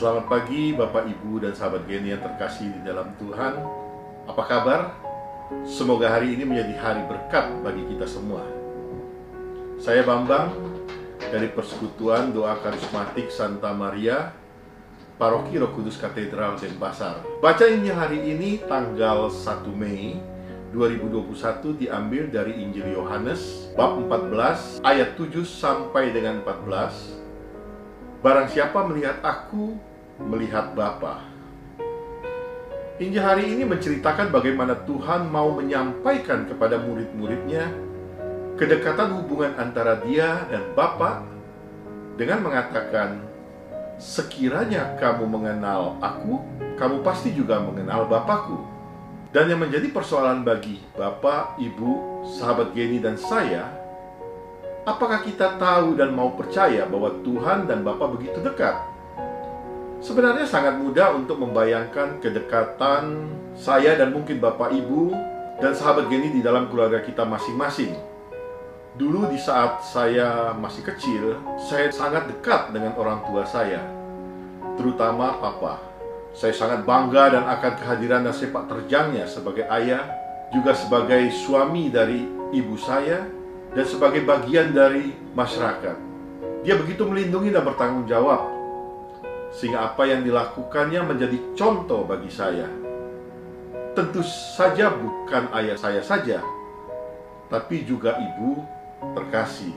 Selamat pagi Bapak Ibu dan sahabat Geni yang terkasih di dalam Tuhan. Apa kabar? Semoga hari ini menjadi hari berkat bagi kita semua. Saya Bambang dari Persekutuan Doa Karismatik Santa Maria Paroki Roh Kudus Katedral Denpasar. Baca Injil hari ini tanggal 1 Mei 2021 diambil dari Injil Yohanes bab 14 ayat 7 sampai dengan 14 Barang siapa melihat aku, melihat Bapa. Injil hari ini menceritakan bagaimana Tuhan mau menyampaikan kepada murid-muridnya kedekatan hubungan antara dia dan Bapa dengan mengatakan, sekiranya kamu mengenal aku, kamu pasti juga mengenal Bapakku. Dan yang menjadi persoalan bagi Bapak, Ibu, sahabat Geni dan saya Apakah kita tahu dan mau percaya bahwa Tuhan dan Bapa begitu dekat? Sebenarnya sangat mudah untuk membayangkan kedekatan saya dan mungkin Bapak Ibu dan sahabat Geni di dalam keluarga kita masing-masing. Dulu di saat saya masih kecil, saya sangat dekat dengan orang tua saya, terutama Papa. Saya sangat bangga dan akan kehadiran dan sepak terjangnya sebagai ayah, juga sebagai suami dari ibu saya, dan sebagai bagian dari masyarakat. Dia begitu melindungi dan bertanggung jawab, sehingga apa yang dilakukannya menjadi contoh bagi saya. Tentu saja bukan ayah saya saja, tapi juga ibu terkasih.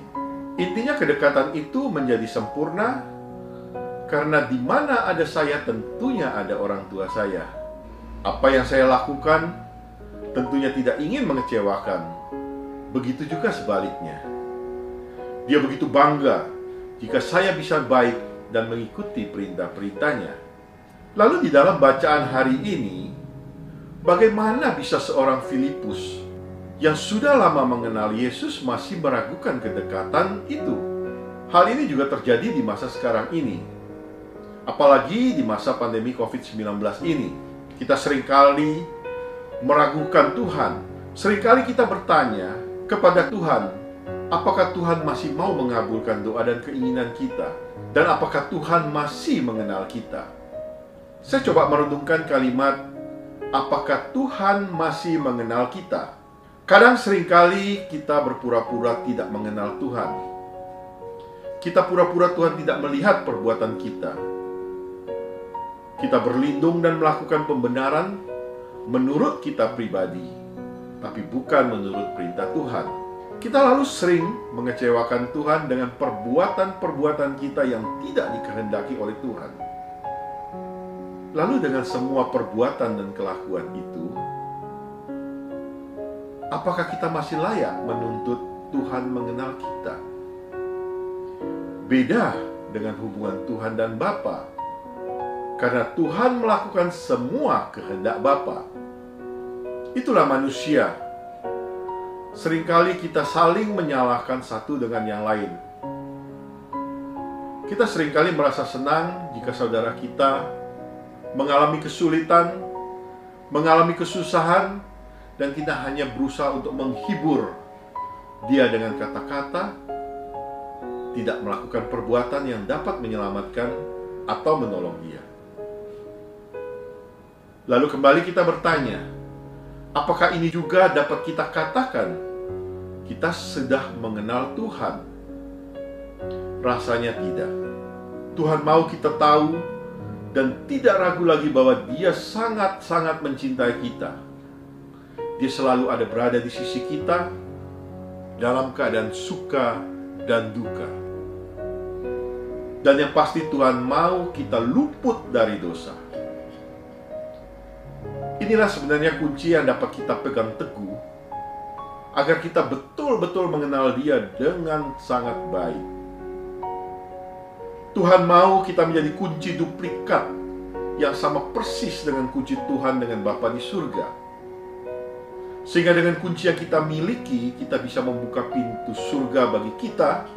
Intinya kedekatan itu menjadi sempurna karena di mana ada saya tentunya ada orang tua saya. Apa yang saya lakukan tentunya tidak ingin mengecewakan begitu juga sebaliknya. Dia begitu bangga jika saya bisa baik dan mengikuti perintah-perintahnya. Lalu di dalam bacaan hari ini, bagaimana bisa seorang Filipus yang sudah lama mengenal Yesus masih meragukan kedekatan itu? Hal ini juga terjadi di masa sekarang ini. Apalagi di masa pandemi COVID-19 ini. Kita sering kali meragukan Tuhan. Seringkali kita bertanya, kepada Tuhan, apakah Tuhan masih mau mengabulkan doa dan keinginan kita? Dan apakah Tuhan masih mengenal kita? Saya coba merenungkan kalimat, apakah Tuhan masih mengenal kita? Kadang sering kali kita berpura-pura tidak mengenal Tuhan. Kita pura-pura Tuhan tidak melihat perbuatan kita. Kita berlindung dan melakukan pembenaran menurut kita pribadi tapi bukan menurut perintah Tuhan. Kita lalu sering mengecewakan Tuhan dengan perbuatan-perbuatan kita yang tidak dikehendaki oleh Tuhan. Lalu dengan semua perbuatan dan kelakuan itu, apakah kita masih layak menuntut Tuhan mengenal kita? Beda dengan hubungan Tuhan dan Bapa. Karena Tuhan melakukan semua kehendak Bapa Itulah manusia. Seringkali kita saling menyalahkan satu dengan yang lain. Kita sering kali merasa senang jika saudara kita mengalami kesulitan, mengalami kesusahan, dan kita hanya berusaha untuk menghibur dia dengan kata-kata, tidak melakukan perbuatan yang dapat menyelamatkan atau menolong dia. Lalu kembali kita bertanya, Apakah ini juga dapat kita katakan kita sudah mengenal Tuhan? Rasanya tidak. Tuhan mau kita tahu dan tidak ragu lagi bahwa Dia sangat-sangat mencintai kita. Dia selalu ada berada di sisi kita dalam keadaan suka dan duka. Dan yang pasti Tuhan mau kita luput dari dosa. Inilah sebenarnya kunci yang dapat kita pegang teguh agar kita betul-betul mengenal Dia dengan sangat baik. Tuhan mau kita menjadi kunci duplikat yang sama persis dengan kunci Tuhan dengan Bapa di surga. Sehingga dengan kunci yang kita miliki, kita bisa membuka pintu surga bagi kita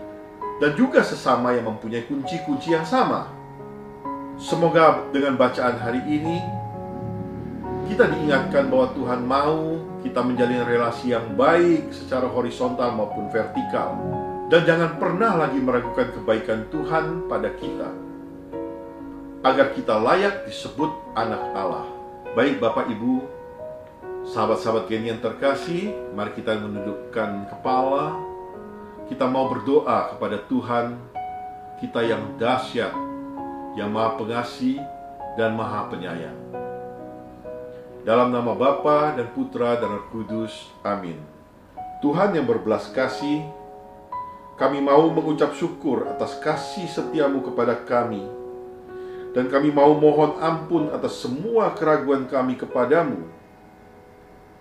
dan juga sesama yang mempunyai kunci-kunci yang sama. Semoga dengan bacaan hari ini kita diingatkan bahwa Tuhan mau kita menjalin relasi yang baik secara horizontal maupun vertikal. Dan jangan pernah lagi meragukan kebaikan Tuhan pada kita. agar kita layak disebut anak Allah. Baik Bapak Ibu, sahabat-sahabat Geni yang terkasih, mari kita menundukkan kepala. Kita mau berdoa kepada Tuhan kita yang dahsyat, yang maha pengasih dan maha penyayang. Dalam nama Bapa dan Putra dan Roh Kudus, amin. Tuhan yang berbelas kasih, kami mau mengucap syukur atas kasih setiamu kepada kami, dan kami mau mohon ampun atas semua keraguan kami kepadamu.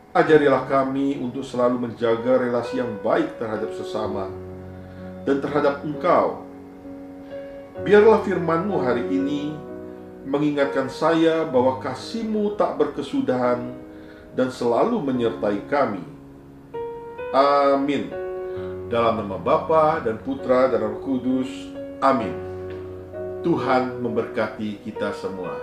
Ajarilah kami untuk selalu menjaga relasi yang baik terhadap sesama dan terhadap Engkau. Biarlah firman-Mu hari ini mengingatkan saya bahwa kasih-Mu tak berkesudahan dan selalu menyertai kami. Amin. Dalam nama Bapa dan Putra dan Roh Kudus. Amin. Tuhan memberkati kita semua.